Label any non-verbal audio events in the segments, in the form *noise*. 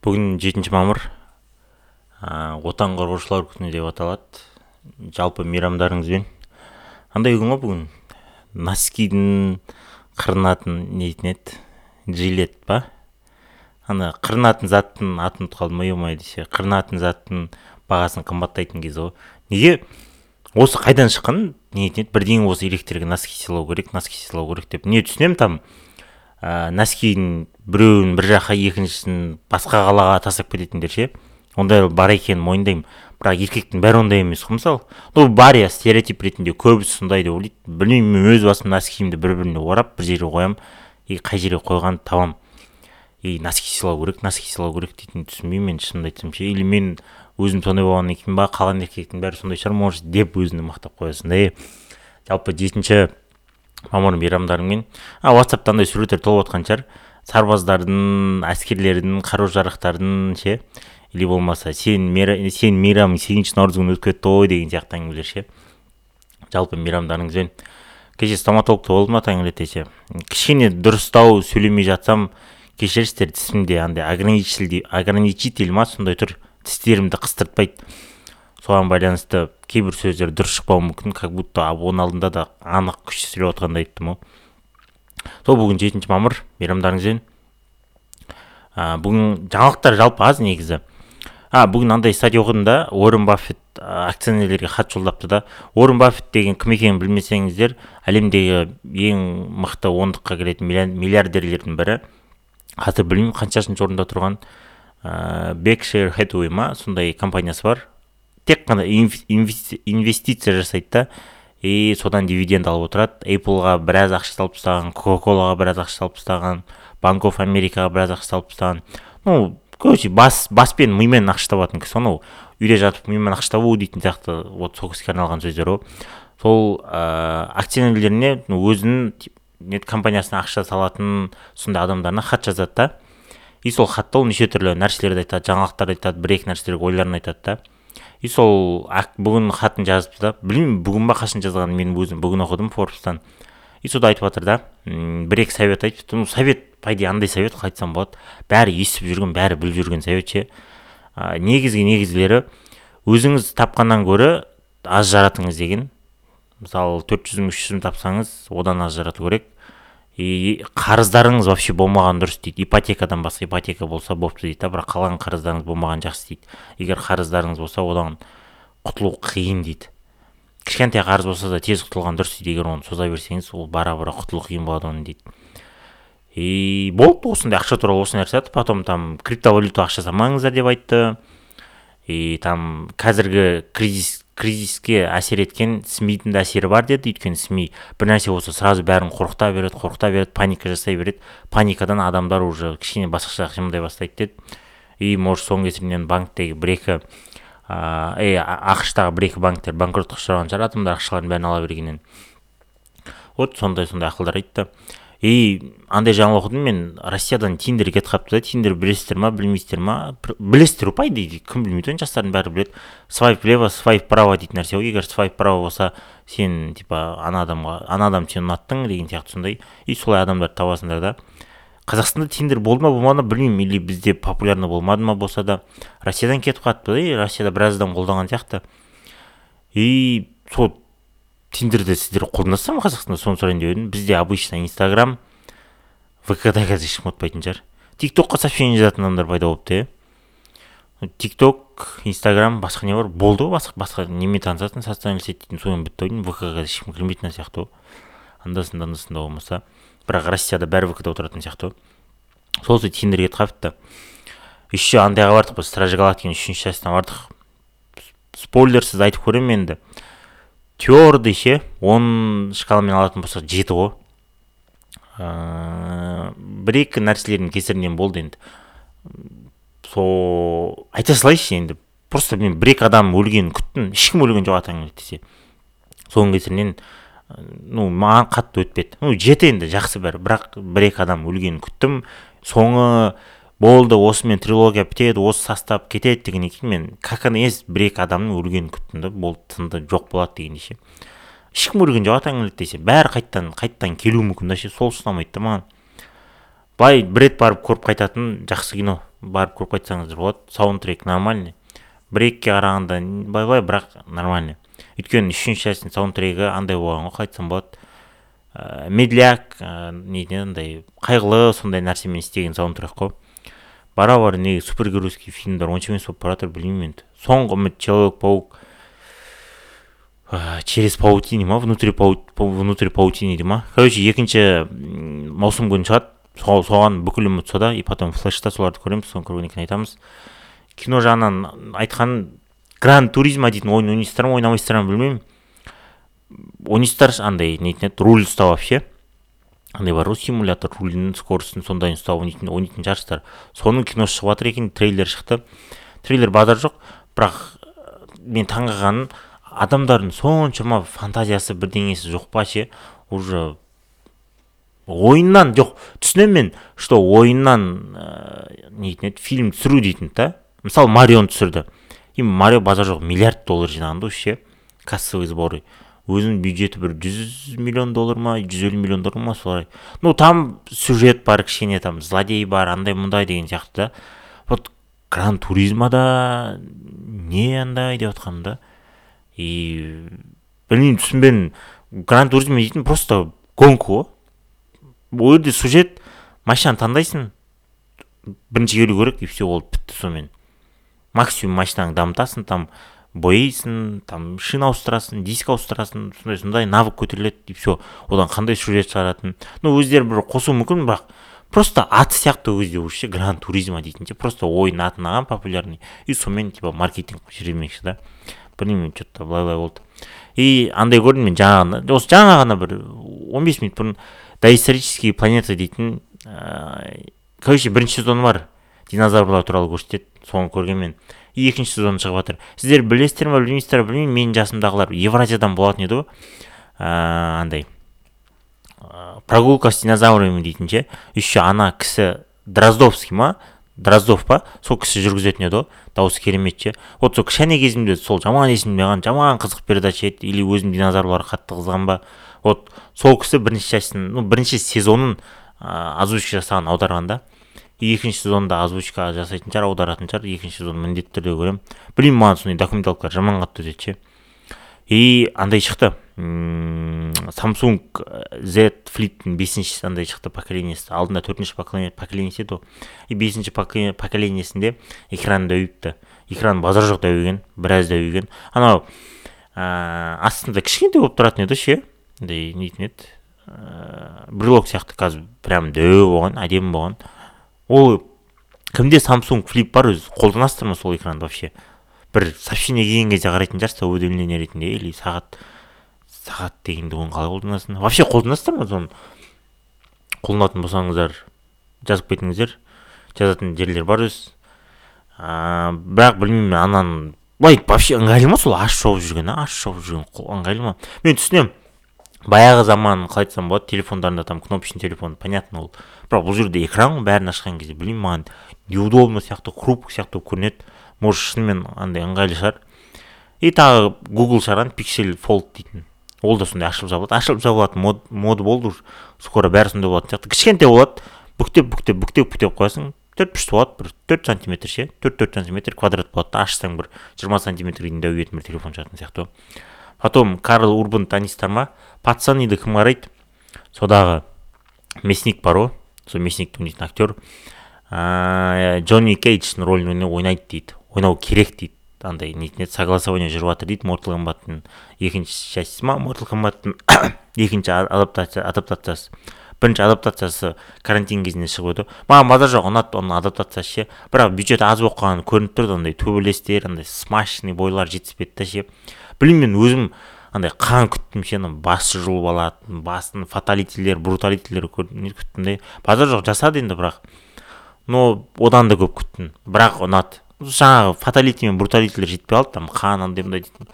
бүгін жетінші мамыр ә, отан қорғаушылар күні деп аталады. Жалпы мейрамдарыңызбен. Қандай күн ғой бүгін. Носкидің қырынатын не дейтін еді? Жилет па? Ана қырынатын заттың атын ұмытып қалдым ой омай десе қырынатын заттың бағасын қымбаттайтын кез ғой. Неге осы қайдан шыққан? Не еді? Бірдеңе осы электрлік носки сыйлау керек носки сыйлау керек деп. Не түсінемін там. Ә, носкидің біреуін бір жаққа екіншісін басқа қалаға тастап кететіндер ше. Ондай бар екенін мойындаймын. Бірақ еркектің бәрі ондай емес қой мысалы ну бар иә стереотип ретінде көбісі сондай деп ойлайды. Білмеймін мен өз басым носкиімді бір біріне орап бір жерге қоямын. И қай жерге қойғанды табамын и носки сыйлау керек носки сыйлау керек дейтінін түсінбеймін мен шынымды айтсам ше. Или мен өзім сондай болғаннан кейін ба қалған еркектің бәрі сондай шығар может деп өзіңді мақтап қоясың да жалпы жетінші мамыр мейрамдарымен а ватсапта андай суреттер толып жатқан шығар. Сарбаздардың әскерлердің қару жарақтардың ше или болмаса сен сен мейрамың сегізінші наурыз күні өтіп кетті ғой деген сияқты әңгімелер ше. Жалпы мейрамдарыңызбен кеше стоматологта болдым ма таңертең кішкене дұрыстау сөйлемей жатсам кешіріңіздер тісімде андай ограничитель ма сондай тұр. Тістерімді қыстыртпайды. Соған байланысты кейбір сөздер дұрыс шықпауы мүмкін как будто оның алдында да анық күшті сөйлеп жатқандай айттым ғой сол бүгін жетінші мамыр мейрамдарыңызбен. Ә, бүгін жаңалықтар жалпы аз негізі. А бүгін андай статья оқыдым да уоррен баффет акционерлерге хат жолдапты да. Уоррен баффет деген кім екенін білмесеңіздер әлемдегі ең мықты ондыққа кіретін миллиардерлердің бірі. Қазір білмеймін қаншасыншы орында тұрған. Ә, бекшир хэтуэй ма сондай компаниясы бар. Тек қана инвестиция жасайды да. И содан дивиденд алып отырады. Apple-ға біраз ақша салып тастаған кока колаға біраз ақша салып тастаған банк оф америкаға біраз ақша салып тастаған. Ну короче бас бас пен мимен ақша табатын кісі анау. Үйде жатып мимен ақша табу дейтін сияқты вот сол кісіге арналған сөздер ғой сол ә, акционерлеріне өзінің нет компаниясына ақша салатын сондай адамдарына хат жазады да. И сол хатта ол неше түрлі нәрселерді айтады жаңалықтарды айтады бір екі нәрселерге ойларын айтады да. И сол бүгін хатын жазыпты да. Білмеймін бүгін ба қашан жазғанын мен өзім бүгін оқыдым форбстан. И сода айтып жатыр да бір екі совет айтыпты ну совет по идее андай совет қалай айтсам болады. Бәрі естіп жүрген бәрі біліп жүрген совет ше. Негізгі негізгілері өзіңіз тапқаннан гөрі аз жаратыңыз деген. Мысалы төрт жүз мың үш жүз мың тапсаңыз одан аз жарату керек. И қарыздарыңыз вообще болмаған дұрыс дейді. Ипотекадан басқа ипотека болса болыпты дейді да бірақ қалған қарыздарыңыз болмаған жақсы дейді. Егер қарыздарыңыз болса одан құтылу қиын дейді. Кішкентай қарыз болса да тез құтылған дұрыс дейді егер оны соза берсеңіз ол бара бара құтылу қиын болады оның дейді. И болды осындай ақша туралы осы нәрсе айтты потом там криптовалюта ақша салмаңыздар деп айтты. И там қазіргі кризис кризиске әсер еткен смидің де әсері бар деді. Өйткені сми бір нәрсе болса сразу бәрін қорқыта береді қорқыта береді паника жасай береді. Паникадан адамдар уже кішкене басқаша қимылдай бастайды деді. И может соның кесірінен банктегі бір екі ә, ақш тағы бір екі банктер банкротқа ұшыраған шығар адамдар ақшаларын бәрін ала бергеннен. Вот сондай сондай ақылдар айтты. И андай жаңалық оқыдым мен россиядан тиндер кетіп қалыпты да. Тиндер білесіздер ма білмейсіздер ма? Білесіздер по идее кім білмейді оны жастардың бәрі біледі. Свайп лево свайп право дейтін нәрсе ғой. Егер свайп право болса сен типа ана адамға ана адам сен ұнаттың деген сияқты сондай. И солай адамдарды табасыңдар да. Қазақстанда тиндер болды ма болмады ма білмеймін. Или бізде популярный болмады ма болса да. Россиядан кетіп қалыпты и россияда біраз адам қолданған сияқты. И сол тиндерді сіздер қолданасыздар ма қазақстанда соны сұрайын деп едім бізде обычно инстаграм вк да қазір ешкім ұмытпайтын шығар тик токқа сообщение жазатын адамдар пайда болыпты иә тик ток инстаграм басқа не бар? Болды ғой басқа басқа немен танысасың социальный сеть дейтін сонымен бітті ау деймін вк ға ешкім кірмейтін сияқты ғой. Анда санда анда санда болмаса. Бірақ россияда бәрі вк да отыратын сияқты ғой. Сол сол тиндерге қалыпты. Еще андайға бардық біз стражи галактиканың үшінші частына бардық. Спойлерсіз айтып көремін енді. Твердый ше он шкаламен алатын болсақ жеті ғой ыыы бір екі нәрселердің кесірінен болды енді сол айта салайыншы енді просто мен бір екі адам өлгенін күттім ешкім өлген жоқ атаң десе соның кесірінен ну маған қатты өтпеді ну жеті енді жақсы бәрі бірақ бір екі адам өлгенін күттім соңы болды осымен трилогия бітеді осы состав кетеді дегеннен кейін мен как есть бір екі адамның өлгенін күттім да болды тынды жоқ болады дегендей ше ешкім өлген жоқ атаң десе. Бәрі қайттан қайттан келуі мүмкін да ше сол ұстамайды да маған. Былай бір рет барып көріп қайтатын жақсы кино барып көріп қайтсаңыздар болады. Саундтрек нормальный. Бір екіге қарағанда бай бай бірақ нормальный. Өйткені үшінші частьтың саундтрегі андай болған ғой қалай айтсам болады. Ә, медляк ә, не андай қайғылы сондай нәрсемен істеген саундтрек қой. Бара бара неге супергеройский фильмдер онша емес болып бара жатыр білмеймін енді соңғы үміт человек паук. Через паутини ма внутри внутри паутини дей ма. Короче екінші маусым күні шығады. Соған бүкіл үміт сода. И потом флешта соларды көреміз соны көргеннен кейін айтамыз. Кино жағынан айтқан гран туризма дейтін ойын ойнайсыздар ма ойнамайсыздар ма білмеймін. Ойнайсыздар андай нетін еді руль ұстау вообще. Андай бар ғой симулятор рульдің скоростін сондайын ұстап ойнайтын ойнайтын шығарсыздар соның киносы шығып жатыр екен трейлер шықты. Трейлер базар жоқ бірақ мен таңғалғаным адамдардың соншама фантазиясы бірдеңесі жоқ па ше? Уже ойыннан жоқ түсінемін мен что ойыннан ә, нетін еді фильм түсіру дейтін да. Мысалы марионы түсірді. И марио базар жоқ миллиард доллар жинаған да ше кассовый сборы. Өзінің бюджеті бір жүз миллион доллар ма жүз елу миллион доллар ма солай. Ну там сюжет бар кішкене там злодей бар андай мындай деген сияқты да. Вот гран туризмада не андай деп жатқаным да. И білмеймін түсінбедім гран туризм дейтін просто гонка ғой ол жерде сюжет машинаны таңдайсың. Бірінші келу керек и все болды бітті сонымен. Максимум машинаңды дамытасың там бояйсың там шина ауыстырасың диск ауыстырасың сондай сондай навык көтеріледі и все одан қандай сюжет шығаратын. Ну өздері бір қосуы мүмкін бірақ просто аты сияқты ол кезде уже гран туризма дейтін ше просто ойын атын алған популярный. И сонымен типа маркетинг жүрмекші да. Білмеймін че то былай былай болды. И андай көрдім мен жаңа осы жаңа ғана бір он бес минут бұрын доисторические планеты дейтін ыыы короче бірінші сезоны бар. Динозаврлар туралы көрсетеді соны көргенмен. и екінші сезон шығып жатыр. Сіздер білесіздер ма білмейсіздер ма білмеймін менің жасымдағылар евразиядан болатын еді ғой. Ыыы андай. Прогулка с динозаврами дейтін ше? Еще ана кісі дроздовский ма? Дроздов па? Сол кісі жүргізетін еді ғой. Дауысы керемет ше? Вот сол кішкене кезімде сол жаман есімде қалған жаман қызық передача еді. Или өзім динозаврларға қатты қызығамын ба? Вот сол кісі бірінші частьін ну бірінші сезонын ыыы озвучка жасаған аударған да. Екінші сезонда озвучка жасайтын шығар аударатын шығар екінші сезон міндетті түрде көремін білмеймін маған сондай документалкалар жаман қатты өтеді ше. И андай шықты. Samsung z флиптің бесінші андай шықты поколениесі алдында төртінші поколениесі еді ғой. И бесінші поколениесінде экран дәуіпті. Экран базар жоқ дәуіген біраз дәуіген. Анау ыыы астында кішкентай болып тұратын еді ше. Андай нетін еді? Ыыы брелок сияқты қазір прям дәу болған әдемі болған. Ол кімде samsung флип бар өзі қолданасыздар ма сол экранды вообще? бір сообщение келген кезде қарайтын шығарсыздар уведомление ретінде или сағат сағат дегенді оны қалай қолданасың вообще қолданасыздар ма соны? Қолданатын болсаңыздар жазып кетіңіздер. Жазатын жерлер бар өзі ыыы бірақ білмеймін ананы былай вообще ыңғайлы ма сол? Аш шауып жүрген аш шауып жүрген ыңғайлы ма? Мен түсінемін. Баяғы заман қалай айтсам болады телефондарында там кнопочный телефон понятно ол. Бірақ бұл жерде экран ғой бәрін ашқан кезде білмеймін маған неудобно сияқты хрупкий сияқты болып көрінеді. Может шынымен андай ыңғайлы шығар. И тағы гугл шығарған пиксель фолд дейтін. Ол да сондай ашылып жабылады. Ашылып жабылатын мод, моды болды уже. Скоро бәрі сондай болатын сияқты. Кішкентай болады. Бүктеп бүктеп бүктеп бүктеп қоясың. Төрт пүшті болады бір. Төрт сантиметр ше төрт төрт сантиметр квадрат болады да. Ашсаң бір жиырма сантиметрге дейін дәу бір телефон шығатын сияқты. Потом карл урбан танисыздар ма пацаниді кім қарайды содағы мясник бар ғой сол мясникті ойнайтын актер. Джонни кейдж рөлін ойнайды дейді ойнау керек дейді андай нетін еді согласование жүріп жатыр дейді мортал комбаттың екінші частьсі ма мортал комбаттың *coughs* екінші адаптация адаптациясы. Бірінші адаптациясы карантин кезінде шығып еді маған базар жоқ ұнады оның адаптациясы ше. Бірақ бюджеті аз болып қалғаны көрініп тұрды андай төбелестер андай смачный бойлар жетіспеді да ше. Білмеймін мен өзім андай қан күттім ше басы жұлып алатын басын фаталитилер бруталитилер күттім де. Базар жоқ жасады енді бірақ. Но одан да көп күттім. Бірақ ұнады. Жаңағы фаталити мен бруталитилер жетпей қалды там қан андай мындай дейтін.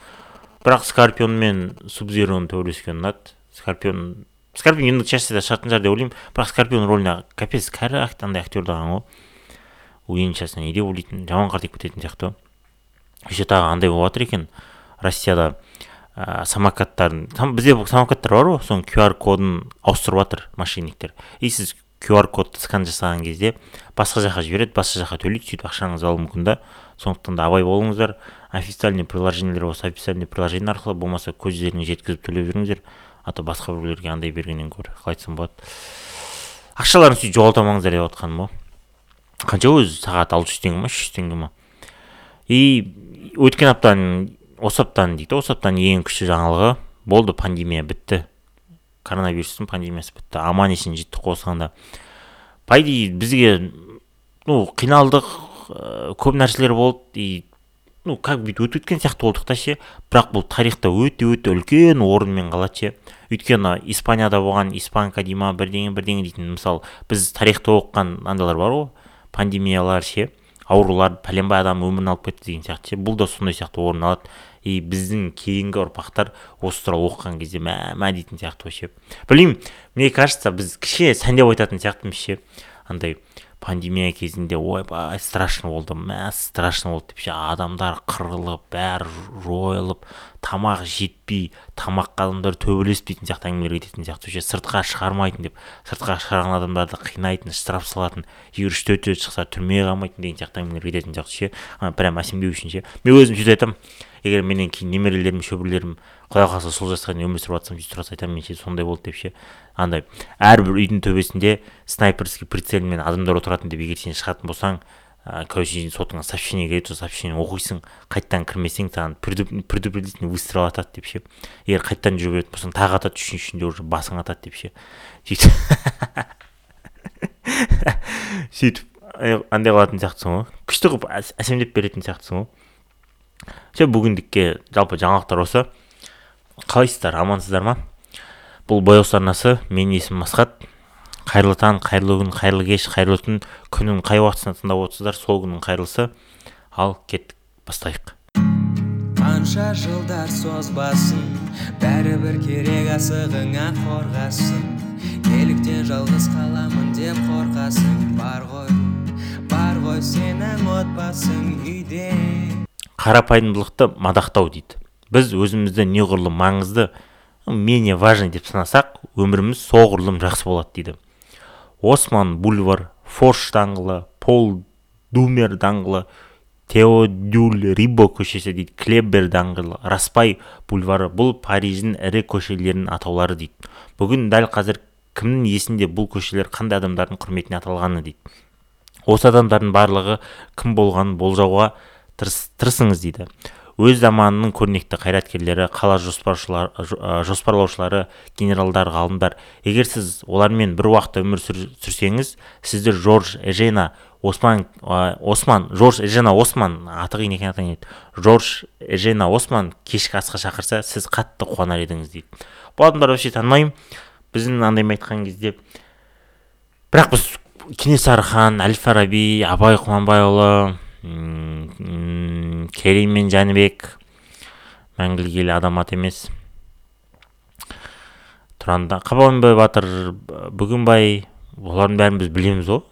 Бірақ скорпион мен субзироның төбелескені ұнады. Скорпион скорпион ендігі частьта шығатын шығар деп ойлаймын. Бірақ скорпион рөліне капец кәрі андай актер алған ғой. Енді сейчас не деп ойлайтын жаман қартайып кететін сияқты. Еще тағы андай болып жатыр екен. Россияда ә, самокаттардың там бізде самокаттар бар ғой соның qr кодын ауыстырып жатыр мошенниктер. И сіз qr кодты скан жасаған кезде басқа жаққа жібереді басқа жаққа төлейді сөйтіп ақшаңызды алуы мүмкін да. Сондықтан да абай болыңыздар официальный приложениелер болса официальный приложение арқылы болмаса көздеріңе жеткізіп төлеп жүріңіздер а то басқа біреулерге андай бергеннен гөрі. Қалай айтсам болады? Ақшаларыңызды сөйтіп жоғалта алмаңыздар деп жатқаным ғой қанша өзі сағат алты жүз теңге ма үш жүз теңге ма? И өткен аптаның осы аптаның дейді. Осы аптаның ең күшті жаңалығы болды пандемия бітті. Коронавирустың пандемиясы бітті. Аман есен жеттік осыған по идее бізге ну қиналдық ә, көп нәрселер болды и ну как бүйтіп өтіп кеткен сияқты болдық та ше. Бірақ бұл тарихта өте өте үлкен орынмен қалады ше. Өйткені испанияда болған испанка дей ма бірдеңе бірдеңе дейтін мысалы біз тарихта оқыған андайлар бар ғой пандемиялар ше. Аурулар пәленбай адам өмірін алып кетті деген сияқты бұл да сондай сияқты орын алады. И біздің кейінгі ұрпақтар осы туралы оқыған кезде мә мә дейтін сияқты вообще. Білмеймін мне кажется біз кішкене сәндеп айтатын сияқтымыз ше. Андай пандемия кезінде ойбай страшно болды мә страшно болды деп ше адамдар қырылып бәрі жойылып тамақ жетпей тамаққа адамдар төбелесіп дейтін сияқты әңгімелер кететін сияқты ше сыртқа шығармайтын деп сыртқа шығарған адамдарды қинайтын штраф салатын егер үш төрт рет шықса түрмеге қамайтын деген сияқты әңгімелер кететін сияқты ше прям әсемдеу үшін ше. Мен өзім сөйтіп айтамын егер менен кейін немерелерім шөберелерім құдай қаласа сол жасқа дейін өмір сүріп жатсам сөйтіп тұрса айтамын мен ше сондай болды деп ше. Андай әрбір үйдің төбесінде снайперский прицельмен адамдар отыратын деп егер сен шығатын болсаң короче сотыңа сообщение келеді сол сообщение оқисың қайтадан кірмесең саған предупредительный выстрел атады деп ше. Егер қайтадан жүре беретін болсаң тағы атады үшіншісінде уже басың атады деп ше. Сөйтіп сөйтіп андай қылатын сияқтысың ғой. Күшті қылып әсемдеп беретін сияқтысың ғой. Все бүгіндікке жалпы жаңалықтар осы қалайсыздар амансыздар ма бұл бояу арнасы менің есімім асхат. Қайырлы таң қайырлы күн қайырлы кеш қайырлы түн. Күннің қай уақытысында тыңдап отырсыздар сол күннің қайырлысы. Ал кеттік бастайық. Қанша жылдар созбасын бәрібір керек асығыңа қорғасын. Неліктен жалғыз қаламын деп қорқасың бар ғой. Бар ғой сенің отбасың үйде. Қарапайымдылықты мадақтау дейді. Біз өзімізді неғұрлым маңызды менее важный деп санасақ өміріміз соғұрлым жақсы болады дейді. Осман бульвар форш даңғылы пол думер даңғылы теодюль рибо көшесі дейді клебер даңғылы распай бульвары бұл париждің ірі көшелерінің атаулары дейді. Бүгін дәл қазір кімнің есінде бұл көшелер қандай адамдардың құрметіне аталғаны дейді. Осы адамдардың барлығы кім болғанын болжауға тырысыңыз дейді. Өз заманының көрнекті қайраткерлері қала жоспарлаушылары генералдар ғалымдар. Егер сіз олармен бір уақытта өмір сүрсеңіз сізді жорж эжена осман осман жорж эжена осман аты қиын екен атаң жорж эжена осман кешкі асқа шақырса сіз қатты қуанар едіңіз дейді. Бұл адамдарды вообще танымаймын. Біздің андаймен айтқан кезде бірақ біз кенесары хан әл фараби абай құнанбайұлы керей мен жәнібек мәңгілік ел адамат емес тұранда қабанбай батыр бөгенбай олардың бәрін біз білеміз ғой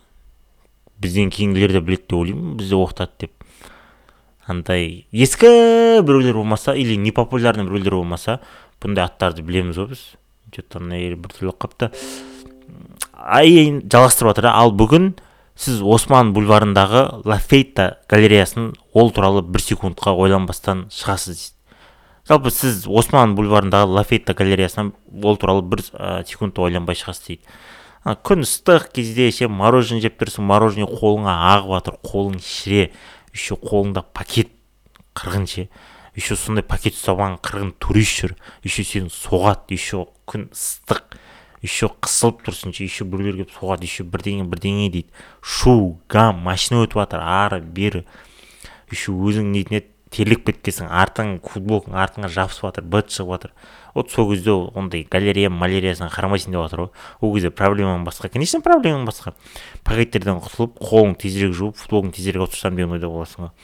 бізден кейінгілер де біледі деп ойлаймын бізді оқытады деп андай ескі біреулер болмаса или непопулярный біреулер болмаса бұндай аттарды білеміз ғой біз че то біртүрлі болып қалыпты жалғастырып жатыр ал бүгін сіз осман бульварындағы лафейта галереясын ол туралы бір секундқа ойланбастан шығасыз дейді. Жалпы сіз осман бульварындағы лафейта галереясынан ол туралы бір ә, секунд ойланбай шығасыз дейді. Күн ыстық кезде ше мороженое жеп тұрсың мороженое қолыңа ағып жатыр қолың шіре еще қолыңда пакет қырғын ше еще сондай пакет ұстап алған қырғын турист жүр еще сені соғады еще күн ыстық. Еще қысылып тұрсың еще біреулер келіп соғады еще бірдеңе бірдеңе дейді. Шу гам машина өтіп жатыр ары бері. Еще өзің нетіне терлеп кеткенсің артың футболкаң артыңа жабысып жатыр быт шығып жатыр. Вот сол кезде ондай галерея маляриясына қарамайсың деп жатыр ғой. Ол кезде проблемаң басқа конечно проблемаң басқа. Пакеттерден құтылып қолың тезірек жуып футболкаңды тезірек алып тастасам деген ойда боласың ғой.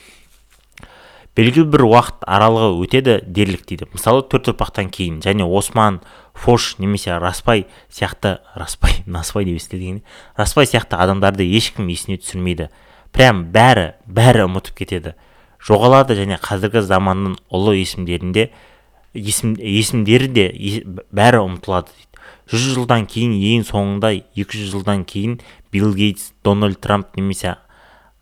Белгілі бір уақыт аралығы өтеді дерлік дейді. Мысалы төрт ұрпақтан кейін және осман фош немесе распай сияқты распай *laughs* наспай деп естіледі распай сияқты адамдарды ешкім есіне түсірмейді. Прям бәрі бәрі ұмытып кетеді. Жоғалады және қазіргі заманның ұлы есімдерінде есім, есімдері де бәрі ұмытылады дейді. Жүз жылдан кейін ең соңында екі жүз жылдан кейін билл гейтс дональд трамп немесе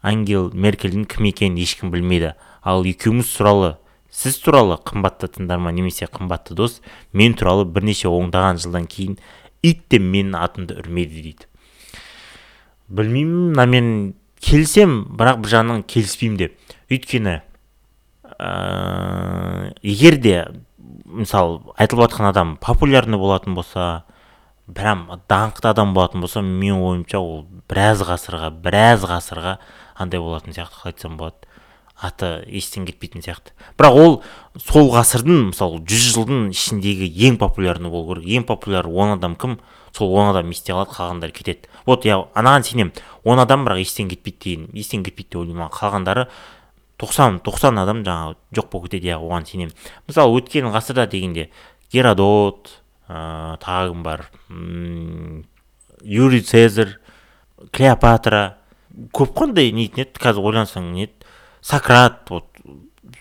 ангел меркельдің кім екенін ешкім білмейді. Ал екеуміз туралы сіз туралы қымбатты тыңдарман немесе қымбатты дос мен туралы бірнеше ондаған жылдан кейін ит те менің атымды үрмейді дейді. Білмеймін мынамен келісем бірақ бір жағынан келіспеймін деп. Өйткені ә, егер де мысалы айтылып жатқан адам популярный болатын болса прям даңқты адам болатын болса менің ойымша ол біраз ғасырға біраз ғасырға андай болатын сияқты қалай айтсам болады. Аты естен кетпейтін сияқты. Бірақ ол сол ғасырдың мысалы жүз жылдың ішіндегі ең популярный болу керек. Ең популяр он адам кім? Сол он адам есте қалады қалғандары кетеді. Вот я анаған сенемін. Он адам бірақ естен кетпейді деген естен кетпейді деп ойлаймын қалғандары тоқсан тоқсан адам жаңағы жоқ болып кетеді иә оған сенемін. Мысалы өткен ғасырда дегенде геродот ә, тағы кім бар юрий цезарь клеопатра. Көп қой андай нетін еді қазір ойлансаң не сократ вот.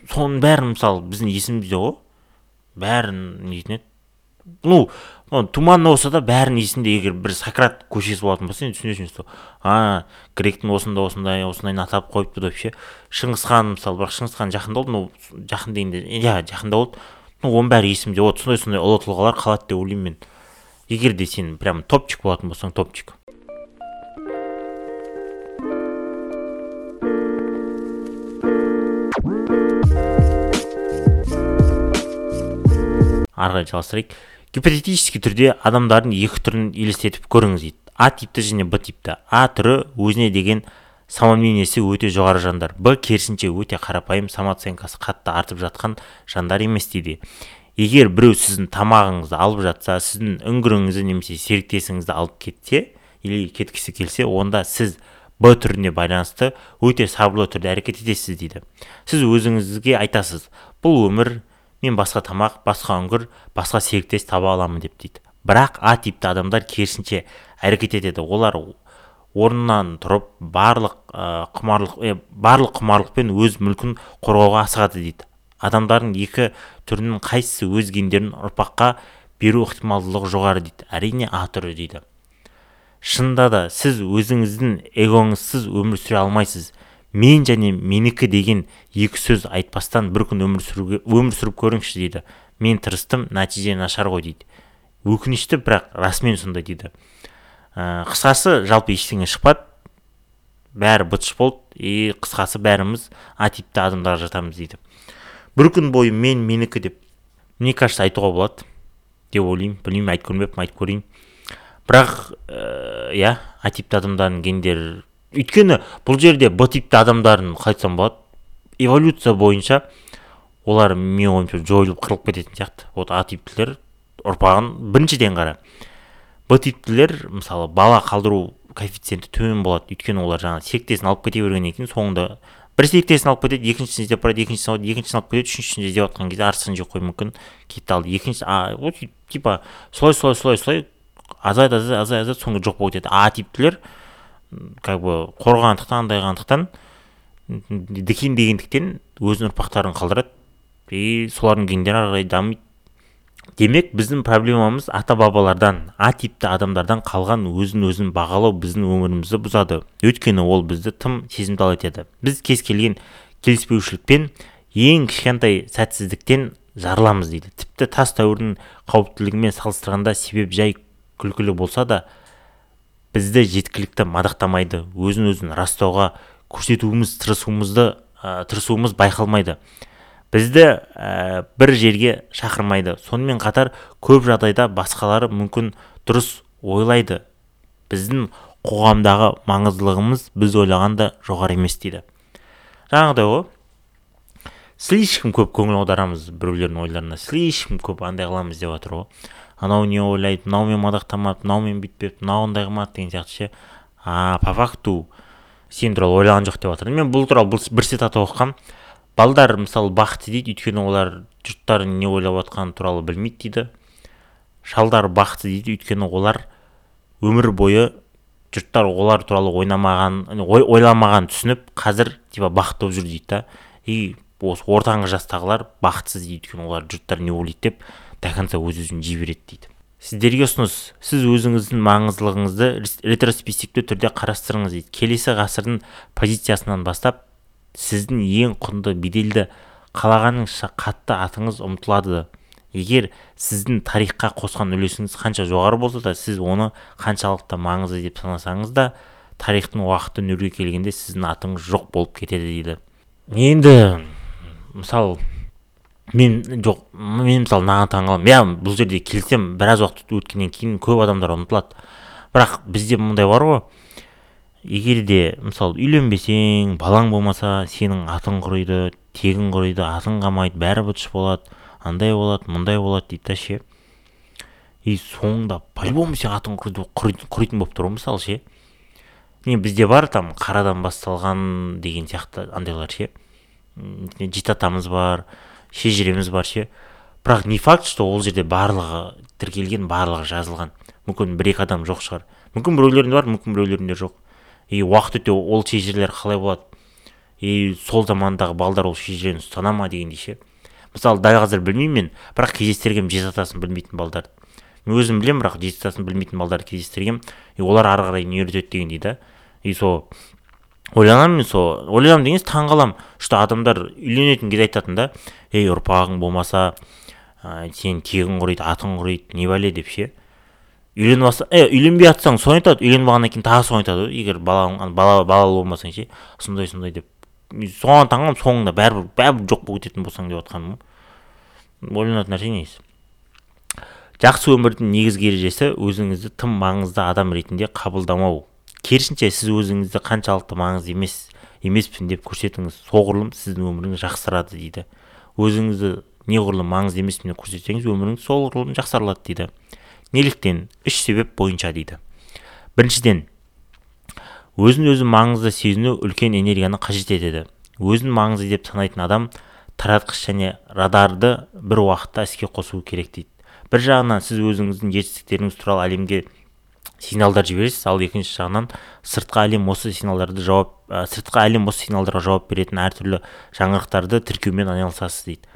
Соның бәрін мысалы біздің есімізде ғой. Бәрін нетін еді ну туманно болса да бәрін есінде егер бір сократ көшесі болатын болса енді түсінесің что а гректің осында осындай осындайын атап қойыпты деп ше шыңғысхан мысалы бірақ шыңғысхан жақында болды ну жақын дегенде иә жақында болды. Ну оның бәрі есімде. Вот сондай сондай ұлы тұлғалар қалады деп ойлаймын мен. Егер де сен прям топчик болатын болсаң топчик. Ары қарай жалғастырайық. Гипотетический түрде адамдардың екі түрін елестетіп көріңіз дейді. А типті және б типті. А түрі өзіне деген самомнениесі өте жоғары жандар. Б керісінше өте қарапайым самооценкасы қатты артып жатқан жандар емес дейді. Егер біреу сіздің тамағыңызды алып жатса сіздің үңгіріңізді немесе серіктесіңізді алып кетсе или кеткісі келсе онда сіз б түріне байланысты өте сабырлы түрде әрекет етесіз дейді. Сіз өзіңізге айтасыз бұл өмір мен басқа тамақ басқа үңгір басқа серіктес таба аламын деп дейді. Бірақ а типті адамдар керісінше әрекет етеді. Олар орнынан тұрып барлық ә, құмарлық ә, барлық құмарлықпен өз мүлкін қорғауға асығады дейді. Адамдардың екі түрінің қайсысы өз гендерін ұрпаққа беру ықтималдылығы жоғары дейді. Әрине а түрі дейді. Шынында да сіз өзіңіздің эгоңызсыз өмір сүре алмайсыз. Мен және менікі деген екі сөз айтпастан бір күн өмір сүруге өмір сүріп көріңізші дейді. Мен тырыстым нәтиже нашар ғой дейді. Өкінішті бірақ расымен сондай дейді. Ә, қысқасы жалпы ештеңе шықпады. Бәрі бытыш болды. И қысқасы бәріміз а типті адамдарға жатамыз дейді. Бір күн бойы мен менікі деп мне кажется айтуға болады. Деп ойлаймын. Білмеймін айтып көрмеппін айтып көрейін. Бірақ иә а типті адамдардың гендері өйткені бұл жерде б типті адамдардың қалай айтсам болады. Эволюция бойынша олар менің ойымша жойылып қырылып кететін сияқты. Вот а типтілер ұрпағын біріншіден қара б типтілер мысалы бала қалдыру коэффициенті төмен болады. Өйткені олар жаңағы серіктесін алып кете бергеннен кейін соңында бір серіктесін алып кетеді екіншісін іздеп барады екіншісін алады екіншісін алып кетеді үшіншісін іздеп жатқан кезде арсысын жеп қоюы мүмкін кетті алды екінші а вот типа солай солай солай солай азайды азайды азайды азайды соңында жоқ болып кетеді. А типтілер как бы қорғағандықтан андайғандықтан дегендіктен өзінің ұрпақтарын қалдырады. И солардың гендері ары қарай дамиды. Демек біздің проблемамыз ата бабалардан а типті адамдардан қалған өзін өзін бағалау біздің өмірімізді бұзады. Өйткені ол бізді тым сезімтал етеді. Біз кез келген келіспеушілікпен ең кішкентай сәтсіздіктен жарыламыз дейді. Тіпті тас дәуірінің қауіптілігімен салыстырғанда себеп жай күлкілі болса да бізді жеткілікті мадақтамайды өзін өзін растауға көрсетуіміз тырысуымызды ә, тырысуымыз байқалмайды. Бізді ә, бір жерге шақырмайды. Сонымен қатар көп жағдайда басқалары мүмкін дұрыс ойлайды. Біздің қоғамдағы маңыздылығымыз біз ойлағанда жоғары емес дейді. Жаңағыдай ғой. Слишком көп көңіл аударамыз біреулердің ойларына. Слишком көп андай қыламыз деп жатыр ғой. Анау не ойлайды мынаумен мадақтамады мынаумен бүйтпепті мынау андай қылмады деген сияқты ше. А по факту сен туралы ойлаған жоқ деп жатыр мен бұл туралы бір цитат оқығанмын балдар мысалы бақытты дейді өйткені олар жұрттар не ойлап жатқаны туралы білмейді дейді. Шалдар бақытты дейді өйткені олар өмір бойы жұрттар олар туралы ойнамаған ойламаған түсініп қазір типа бақытты болып жүр дейді да. И осы ортаңғы жастағылар бақытсыз дейді өйткені олар жұрттар не ойлайды деп. До конца өз өзін жей береді дейді. Сіздерге ұсыныс сіз өзіңіздің маңыздылығыңызды ретроспективті түрде қарастырыңыз дейді. Келесі ғасырдың позициясынан бастап сіздің ең құнды беделді қалағаныңызша қатты атыңыз ұмытылады. Егер сіздің тарихқа қосқан үлесіңіз қанша жоғары болса да сіз оны қаншалықты маңызды деп санасаңыз да тарихтың уақыты нөлге келгенде сіздің атыңыз жоқ болып кетеді дейді. Енді мысалы мен жоқ мен мысалы мынаған таңқаламын иә бұл жерде келісемін біраз уақыт өткеннен кейін көп адамдар ұмытылады. Бірақ бізде мындай бар ғой. Егер де мысалы үйленбесең балаң болмаса сенің атың құриды тегің құриды атың қалмайды бәрі быт болады андай болады мындай болады дейді да ше. И соңында по любому сен атың құритын болып тұр ғой мысалы ше. Не бізде бар там қарадан басталған деген сияқты андайлар ше. Жеті атамыз бар шежіреміз бар ше. Бірақ не факт что ол жерде барлығы тіркелген барлығы жазылған. Мүмкін бір екі адам жоқ шығар. Мүмкін біреулерінде бар мүмкін біреулерінде жоқ. И уақыт өте ол шежірелер қалай болады? И сол замандағы балдар ол шежірені ұстана ма дегендей ше. Мысалы дәл қазір білмеймін мен бірақ кездестіргенмін жеті атасын білмейтін балдарды мен өзім білемін бірақ жеті атасын білмейтін балдарды кездестіргенмін и олар ары қарай не үйретеді дегендей да. И сол ойланамын мен сол. Ойланамын дегенде таңқаламын что адамдар үйленетін кезде айтатын да. Ей ұрпағың болмаса ә, сенің тегің құриды атың құриды не бәле? деп ше. Үйленіп алса е үйленбей жатсаң соны айтады. Үйленіп алғаннан кейін тағы соны айтады ғой егер бала бала балалы болмасаң ше. Сондай сондай деп. Соған таңқаламын соңында бәрібір бәрібір жоқ болып кететін болсаң деп жатқаным ғой ойланатын нәрсе негізі жақсы өмірдің негізгі ережесі өзіңізді тым маңызды адам ретінде қабылдамау. Керісінше сіз өзіңізді қаншалықты маңызды емес емеспін деп көрсетіңіз. Соғұрлым сіздің өміріңіз жақсарады дейді. Өзіңізді неғұрлым маңызды емеспін деп көрсетсеңіз өміріңіз соғұрлым жақсарылады дейді. Неліктен? Үш себеп бойынша дейді. Біріншіден өзін өзі маңызды сезіну үлкен энергияны қажет етеді. Өзін маңызды деп санайтын адам таратқыш және радарды бір уақытта іске қосуы керек дейді. Бір жағынан сіз өзіңіздің жетістіктеріңіз туралы әлемге сигналдар жібересіз. Ал екінші жағынан сыртқы әлем осы сигналдарды жауап ә, сыртқы әлем осы сигналдарға жауап беретін әртүрлі жаңалықтарды тіркеумен айналысасыз дейді.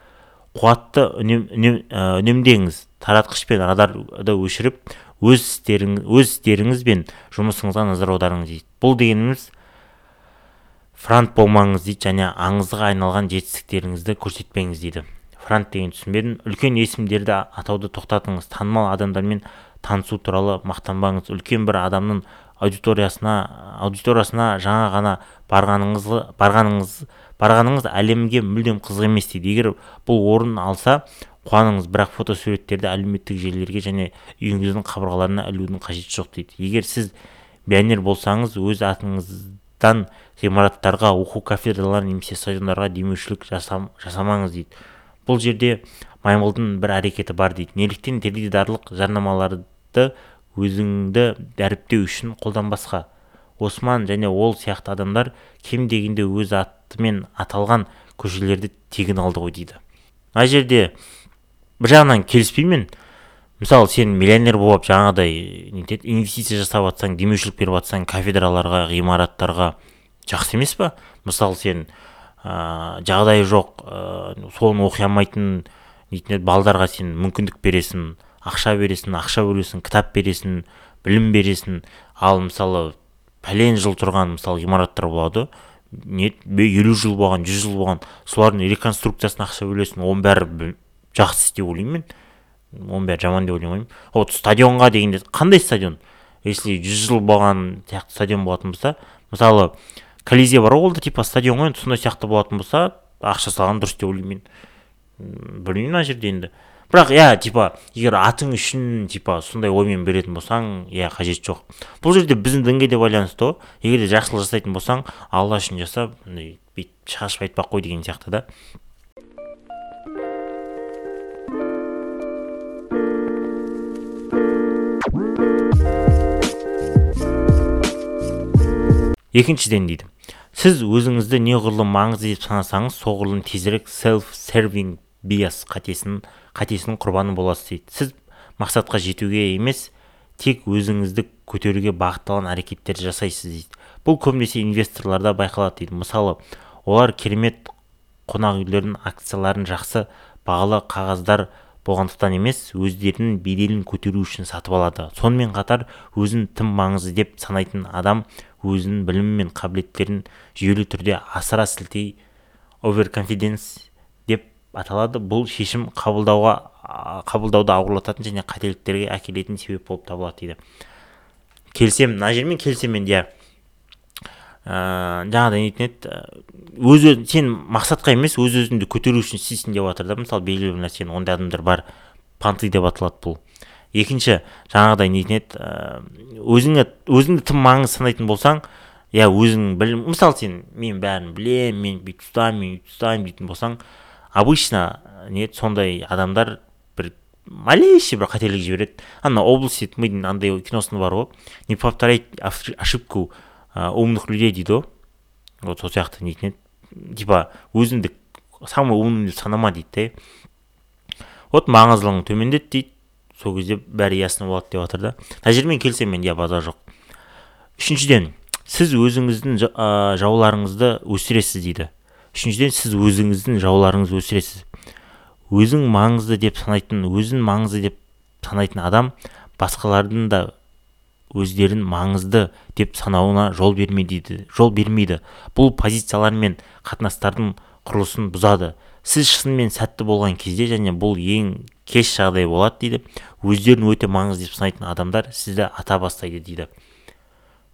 Қуатты үнем, үнем, үнемдеңіз. Таратқыш пен радарды өшіріп өз істеріңіз өз істеріңіз бен жұмысыңызға назар аударыңыз дейді. Бұл дегеніміз франт болмаңыз дейді және аңызға айналған жетістіктеріңізді көрсетпеңіз дейді. Франт деген түсінбедім. Үлкен есімдерді атауды тоқтатыңыз. Танымал адамдармен танысу туралы мақтанбаңыз. Үлкен бір адамның аудиториясына аудиториясына жаңа ғана барғаныңыз барғаныңыз барғаныңыз әлемге мүлдем қызық емес дейді. Егер бұл орын алса қуаныңыз. Бірақ фотосуреттерді әлеуметтік желілерге және үйіңіздің қабырғаларына ілудің қажеті жоқ дейді. Егер сіз пионер болсаңыз өз атыңыздан ғимараттарға оқу кафедралар немесе стадиондарға демеушілік жасам, жасамаңыз дейді. Бұл жерде маймылдың бір әрекеті бар дейді. Неліктен теледидарлық жарнамаларды өзіңді дәріптеу үшін қолданбасқа. Осман және ол сияқты адамдар кем дегенде өз атымен аталған көшелерді тегін алды ғой дейді. Мына жерде бір жағынан келіспеймін. Мысалы сен миллионер болып жаңағыдай нетеді инвестиция жасап жатсаң демеушілік беріп жатсаң кафедраларға ғимараттарға жақсы емес па мысалы сен ә, жағдайы жоқ ә, соны оқи алмайтын еді балдарға сен мүмкіндік бересің ақша бересің ақша бөлесің кітап бересің білім бересің. Ал мысалы пәлен жыл тұрған мысалы ғимараттар болады. Не елу жыл болған жүз жыл болған солардың реконструкциясына ақша бөлесің. Оның бәрі жақсы деп ойлаймын мен. Оның бәрі жаман деп ойламаймын вот стадионға дегенде қандай стадион? Если жүз жыл болған сияқты стадион болатын болса мысалы колизей бар ғой ол да типа стадион ғой енді сондай сияқты болатын болса ақша салған дұрыс деп ойлаймын мен. Білмеймін мына жерде енді бірақ иә типа егер атың үшін типа сондай оймен беретін болсаң иә қажеті жоқ бұл жерде біздің дінге де байланысты ғой егер де жақсылық жасайтын болсаң алла үшін жаса мындай бүйтіп шашып айтпақ қой деген сияқты да екіншіден дейді сіз өзіңізді неғұрлым маңызды деп санасаңыз соғұрлым тезірек селф сервинг биас қатесін қатесінің құрбаны боласыз дейді. Сіз мақсатқа жетуге емес тек өзіңізді көтеруге бағытталған әрекеттерді жасайсыз дейді. Бұл көбінесе инвесторларда байқалады дейді. Мысалы олар керемет қонақ үйлердің акцияларын жақсы бағалы қағаздар болғандықтан емес өздерінің беделін көтеру үшін сатып алады. Сонымен қатар өзін тым маңызды деп санайтын адам өзінің білімі мен қабілеттерін жүйелі түрде асыра сілтей. Оверконфиденс аталады. Бұл шешім қабылдауға қабылдауды ауырлататын және қателіктерге әкелетін себеп болып табылады дейді. Келісемін мына жермен келісемін иә. Ә, жаңағыдай нетін еді өз сен мақсатқа емес өз өзіңді көтеру үшін істейсің деп жатыр да. Мысалы белгілі бір нәрсені ондай адамдар бар понты деп аталады бұл. Екінші жаңағыдай нетін еді өзіңе өзіңді тым маңызды санайтын болсаң иә өзің біл мысалы сен мен бәрін білемін мен бүйтіп ұстаймын мен үйтіп ұстаймын дейтін болсаң обычно не сондай адамдар бір малейший бір қателік жібереді. Ана области тьмыдың андай киносында бар ғой. Не повторять ошибку умных людей дейді ғой. Вот сол сияқты нетін еді типа өзіңді самый умный деп санама дейді да вот маңыздылығың төмендеді дейді. Сол кезде бәрі ясно болады деп жатыр да. Мына жермен келісемін мен иә базар жоқ. Үшіншіден сіз өзіңіздің жауларыңызды өсіресіз дейді. Үшіншіден сіз өзіңіздің жауларыңызды өсіресіз. Өзің маңызды деп санайтын өзін маңызды деп санайтын адам басқалардың да өздерін маңызды деп санауына жол бермейді жол бермейді. Бұл позициялар мен қатынастардың құрылысын бұзады. Сіз шынымен сәтті болған кезде және бұл ең кеш жағдай болады дейді өздерін өте маңызды деп санайтын адамдар сізді ата бастайды дейді.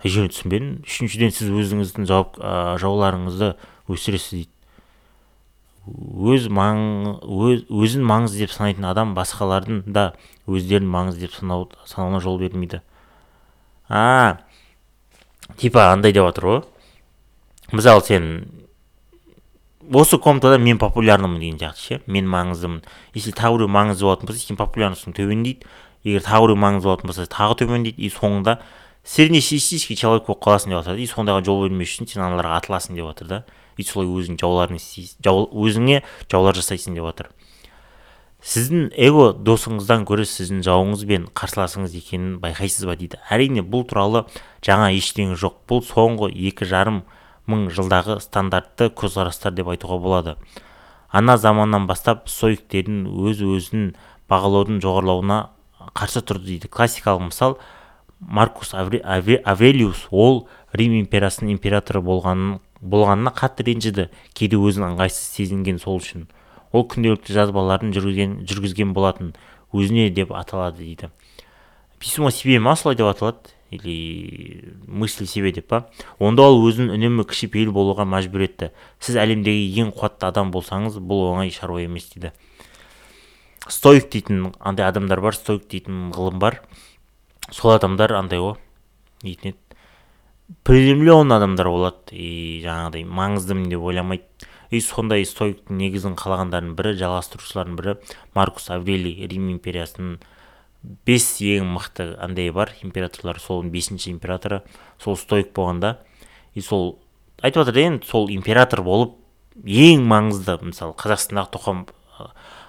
Түсінбедім. Үшіншіден сіз өзіңіздің жауап жауларыңызды өсіресіз дейді. Өз маң өз, өзін маңызды деп санайтын адам басқалардың да өздерін маңызды деп санау, санауына жол бермейді. А типа андай деп жатыр ғой. Мысалы сен осы комнатада мен популярнымын деген сияқты ше мен маңыздымын если тағы біреу маңызды болатын болса сен популярностың төмендейді егер тағы біреу маңызды болатын болса тағы төмендейді и соңында среднестатистический человек болып қаласың деп жатыр и сондайға жол бермес үшін сен аналарға атыласың деп жатыр да. И солай өзің жауларың жау, өзіңе жаулар жасайсың деп жатыр сіздің эго досыңыздан гөрі сіздің жауыңыз бен қарсыласыңыз екенін байқайсыз ба дейді. Әрине бұл туралы жаңа ештеңе жоқ. Бұл соңғы екі жарым мың жылдағы стандартты көзқарастар деп айтуға болады. Ана заманнан бастап стоиктердің өз өзін бағалаудың жоғарылауына қарсы тұрды дейді. Классикалық мысал маркус аврелиус ол рим империясының императоры болғанын болғанына қатты ренжіді. Кейде өзін ыңғайсыз сезінген сол үшін. Ол күнделікті жазбаларын жүргізген, жүргізген болатын. Өзіне деп аталады дейді. Письмо себе ма солай деп аталады? Или мысли себе деп па? Онда ол өзін үнемі кішіпейіл болуға мәжбүр етті. Сіз әлемдегі ең қуатты адам болсаңыз бұл оңай шаруа емес дейді. Стоик дейтін андай адамдар бар стоик дейтін ғылым бар. Сол адамдар андай ғой дейтін еді приземленный адамдар болады и жаңағыдай маңыздымын деп ойламайды. И сондай стоиктің негізін қалағандардың бірі жалғастырушылардың бірі маркус аврелий рим империясының бес ең мықты андай бар императорлар сол бесінші императоры. Сол стоик болғанда. И сол айтып жатыр енді сол император болып ең маңызды мысалы қазақстандағы тоқам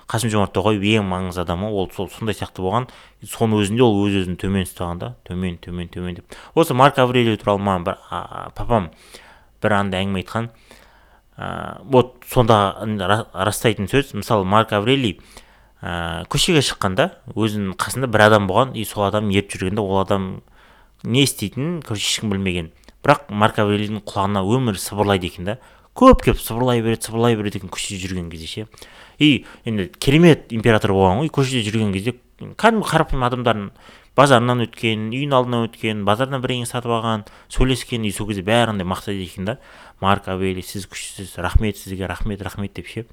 қасым жомарт тоқаев ең маңызды адамы ол сол сондай сияқты болған. Соның өзінде ол өз өзін төмен ұстаған да. Төмен төмен төмен деп. Осы марк аврелий туралы маған бір папам бір андай әңгіме айтқан. Ә, вот сонда растайтын сөз. Мысалы марк аврелий ә, көшеге шыққанда өзінің қасында бір адам болған. И сол адам еріп жүргенде ол адам не істейтінін короче ешкім білмеген. Бірақ марк аврелийдің құлағына өмірі сыбырлайды екен да. Көп келіп сыбырлай береді сыбырлай береді екен көшеде жүрген кезде ше. И енді керемет император болған ғой. Көшеде жүрген кезде кәдімгі қарапайым адамдардың базарынан өткен үйінің алдынан өткен базардан бірдеңе сатып алған сөйлескен и сол кезде бәрі андай мақтайды екен да. Марк авели сіз күштісіз рахмет сізге рахмет рахмет деп ше.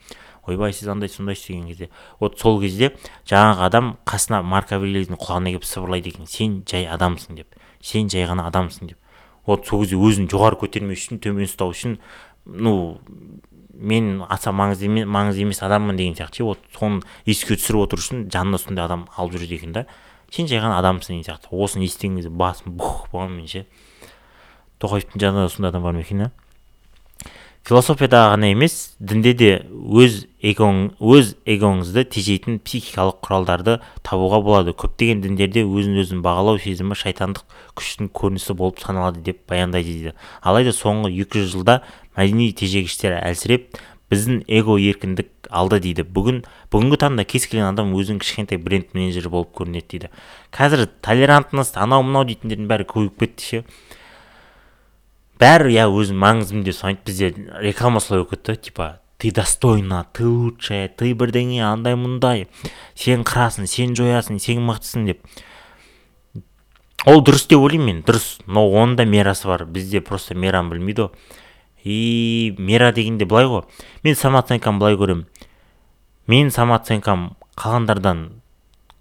Ойбай сіз андай сондайсыз деген кезде. Вот сол кезде жаңағы адам қасына марк авелидің құлағына келіп сыбырлайды екен. Сен жай адамсың деп сен жай ғана адамсың деп. Вот сол кезде өзін жоғары көтермес үшін төмен ұстау үшін ну мен аса маңызды емес маңызды емес адаммын деген сияқты ше. Вот соны еске түсіріп отыру үшін жанына сондай адам алып жүреді екен да. Сен жай ғана адамсың деген сияқты. Осыны естіген кезде басым бух болған ше. Тоқаевтың жанында сондай адам бар ма екен философияда ғана емес дінде де өз эгоң өз эгоңызды тежейтін психикалық құралдарды табуға болады. Көптеген діндерде өзін өзін бағалау сезімі шайтандық күштің көрінісі болып саналады деп баяндайды дейді. Алайда соңғы 200 жылда мәдени тежегіштер әлсіреп біздің эго еркіндік алды дейді. Бүгін бүгінгі таңда кез келген адам өзінің кішкентай бренд менеджері болып көрінеді дейді. Қазір толерантность анау мынау дейтіндердің бәрі көбейіп кетті ше. Бәрі иә өзінің маңызым деп санайды. Бізде реклама солай болып кетті. Типа ты достойна ты лучшая ты бірдеңе андай мұндай. Сен қырасың сен жоясың сен мықтысың деп. Ол дұрыс деп ойлаймын мен дұрыс. Но оның да мерасы бар. Бізде просто мераны білмейді ғой. И мера дегенде былай ғой. Мен самооценкамды былай көремін мен самооценкам қалғандардан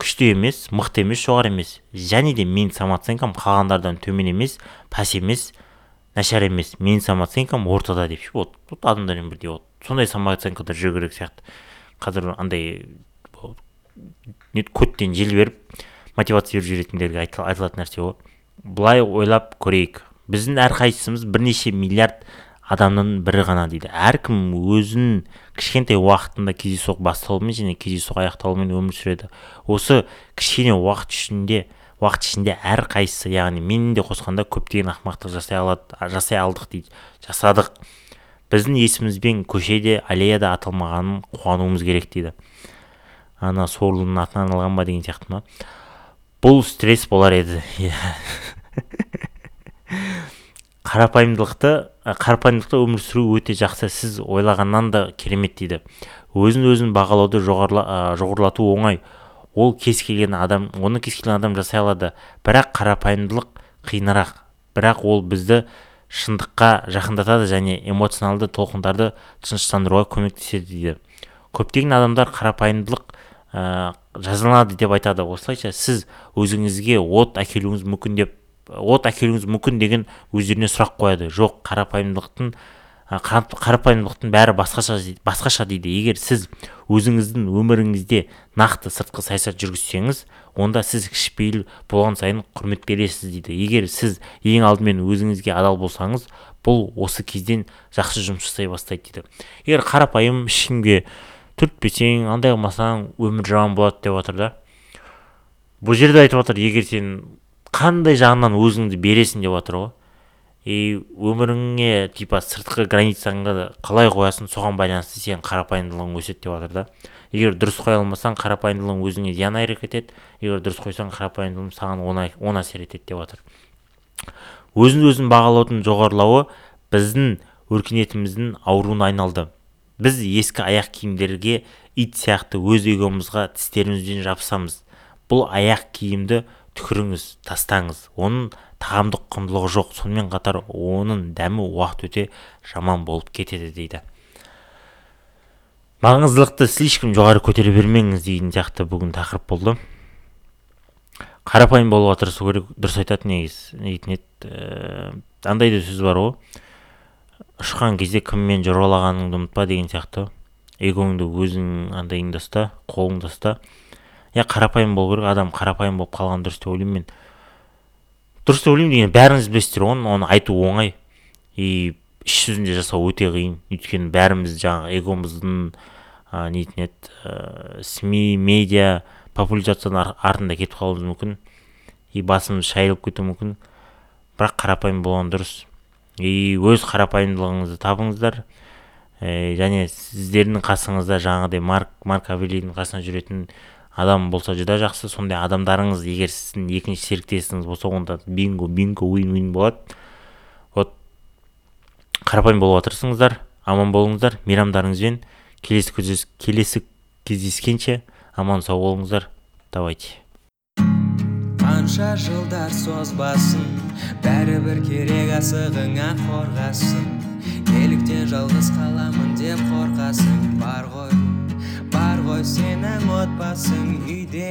күшті емес мықты емес жоғары емес. Және де менің самооценкам қалғандардан төмен емес пәс емес нашар емес. Менің самооценкам ортада деп ше вот вот адамдармен бірдей вот. Сондай самооценкада жүру керек сияқты. Қазір андай көттен жел беріп мотивация беріп жүретіндерге айтылатын нәрсе ғой. Былай ойлап көрейік. Біздің әрқайсымыз бірнеше миллиард адамның бірі ғана дейді. Әркім өзінің кішкентай уақытында кездейсоқ басталуымен және кездейсоқ аяқталуымен өмір сүреді. Осы кішкене уақыт ішінде уақыт ішінде әрқайсысы яғни менің де қосқанда көптеген ақымақтық жасай алады жасай алдық дейді. Жасадық. Біздің есімізбен көшеде аллеяда аталмағанын қуануымыз керек дейді. Ана сорлының атынан алған ба деген сияқты ма? Бұл стресс болар еді. *laughs* қарапайымдылықты қарапайымдылықта өмір сүру өте жақсы сіз ойлағаннан да керемет дейді. Өзін өзін бағалауды жоғарылату оңай. Ол кез келген адам оны кез келген адам жасай алады. Бірақ қарапайымдылық қиынырақ. Бірақ ол бізді шындыққа жақындатады және эмоционалды толқындарды тыныштандыруға көмектеседі дейді. Көптеген адамдар қарапайымдылық ә, жазаланады деп айтады. Осылайша сіз өзіңізге от әкелуіңіз мүмкін деп от әкелуіңіз мүмкін деген өздеріне сұрақ қояды. Жоқ қарапайымдылықтың қарапайымдылықтың бәрі басқаша басқаша дейді. Егер сіз өзіңіздің өміріңізде нақты сыртқы саясат жүргізсеңіз онда сіз кішіпейіл болған сайын құрмет бересіз дейді. Егер сіз ең алдымен өзіңізге адал болсаңыз бұл осы кезден жақсы жұмыс жасай бастайды дейді. Егер қарапайым ешкімге түртпесең андай қылмасаң өмір жаман болады деп жатыр да. Бұл жерде айтып жатыр егер сен қандай жағынан өзіңді бересің деп жатыр ғой. И өміріңе типа сыртқы границаңды қалай қоясың соған байланысты сенің қарапайымдылығың өседі деп жатыр да. Егер дұрыс қоя алмасаң қарапайымдылығың өзіңе зиян әрекет етеді егер дұрыс қойсаң қарапайымдылығың саған оң әсер етеді деп жатыр. Өзін өзін бағалаудың жоғарылауы біздің өркениетіміздің ауруына айналды. Біз ескі аяқ киімдерге ит сияқты өз эгомызға тістерімізбен жабысамыз. Бұл аяқ киімді түкіріңіз тастаңыз. Оның тағамдық құндылығы жоқ. Сонымен қатар оның дәмі уақыт өте жаман болып кетеді дейді. Маңыздылықты слишком жоғары көтере бермеңіз деген сияқты бүгін тақырып болды. Қарапайым болуға тырысу керек дұрыс айтады негізі дейтін еді. Ә, андай да сөз бар ғой ұшқан кезде кіммен жорғалағаныңды ұмытпа деген сияқты. Эгоңды өзің андайыңда ұста қолыңда ұста иә қарапайым болу керек адам қарапайым болып қалған дұрыс деп ойлаймын мен дұрыс деп ойлаймын деген бәріңіз білесіздер ғой оны айту оңай и іс жүзінде жасау өте қиын. Өйткені бәріміз жаңағы эгомыздың ә, нетін еді ә, сми медиа популяризацияның артында кетіп қалуымыз мүмкін. И басымыз шайылып кетуі мүмкін. Бірақ қарапайым болған дұрыс. И өз қарапайымдылығыңызды табыңыздар. Ә, және сіздердің қасыңызда жаңағыдай марк марк авелидің қасында жүретін адам болса жүда жақсы сондай адамдарыңыз егер сіздің екінші серіктесіңіз болса онда бинго бинго уин уин болады. Вот. Қарапайым болуға тырысыңыздар аман болыңыздар мейрамдарыңызбен келесі келесі кездескенше аман сау болыңыздар. Давайте. Қанша жылдар созбасын бәрібір керек асығыңа қорғасын. Неліктен жалғыз қаламын деп қорқасың бар ғой. Бар ғой сенің отбасың үйде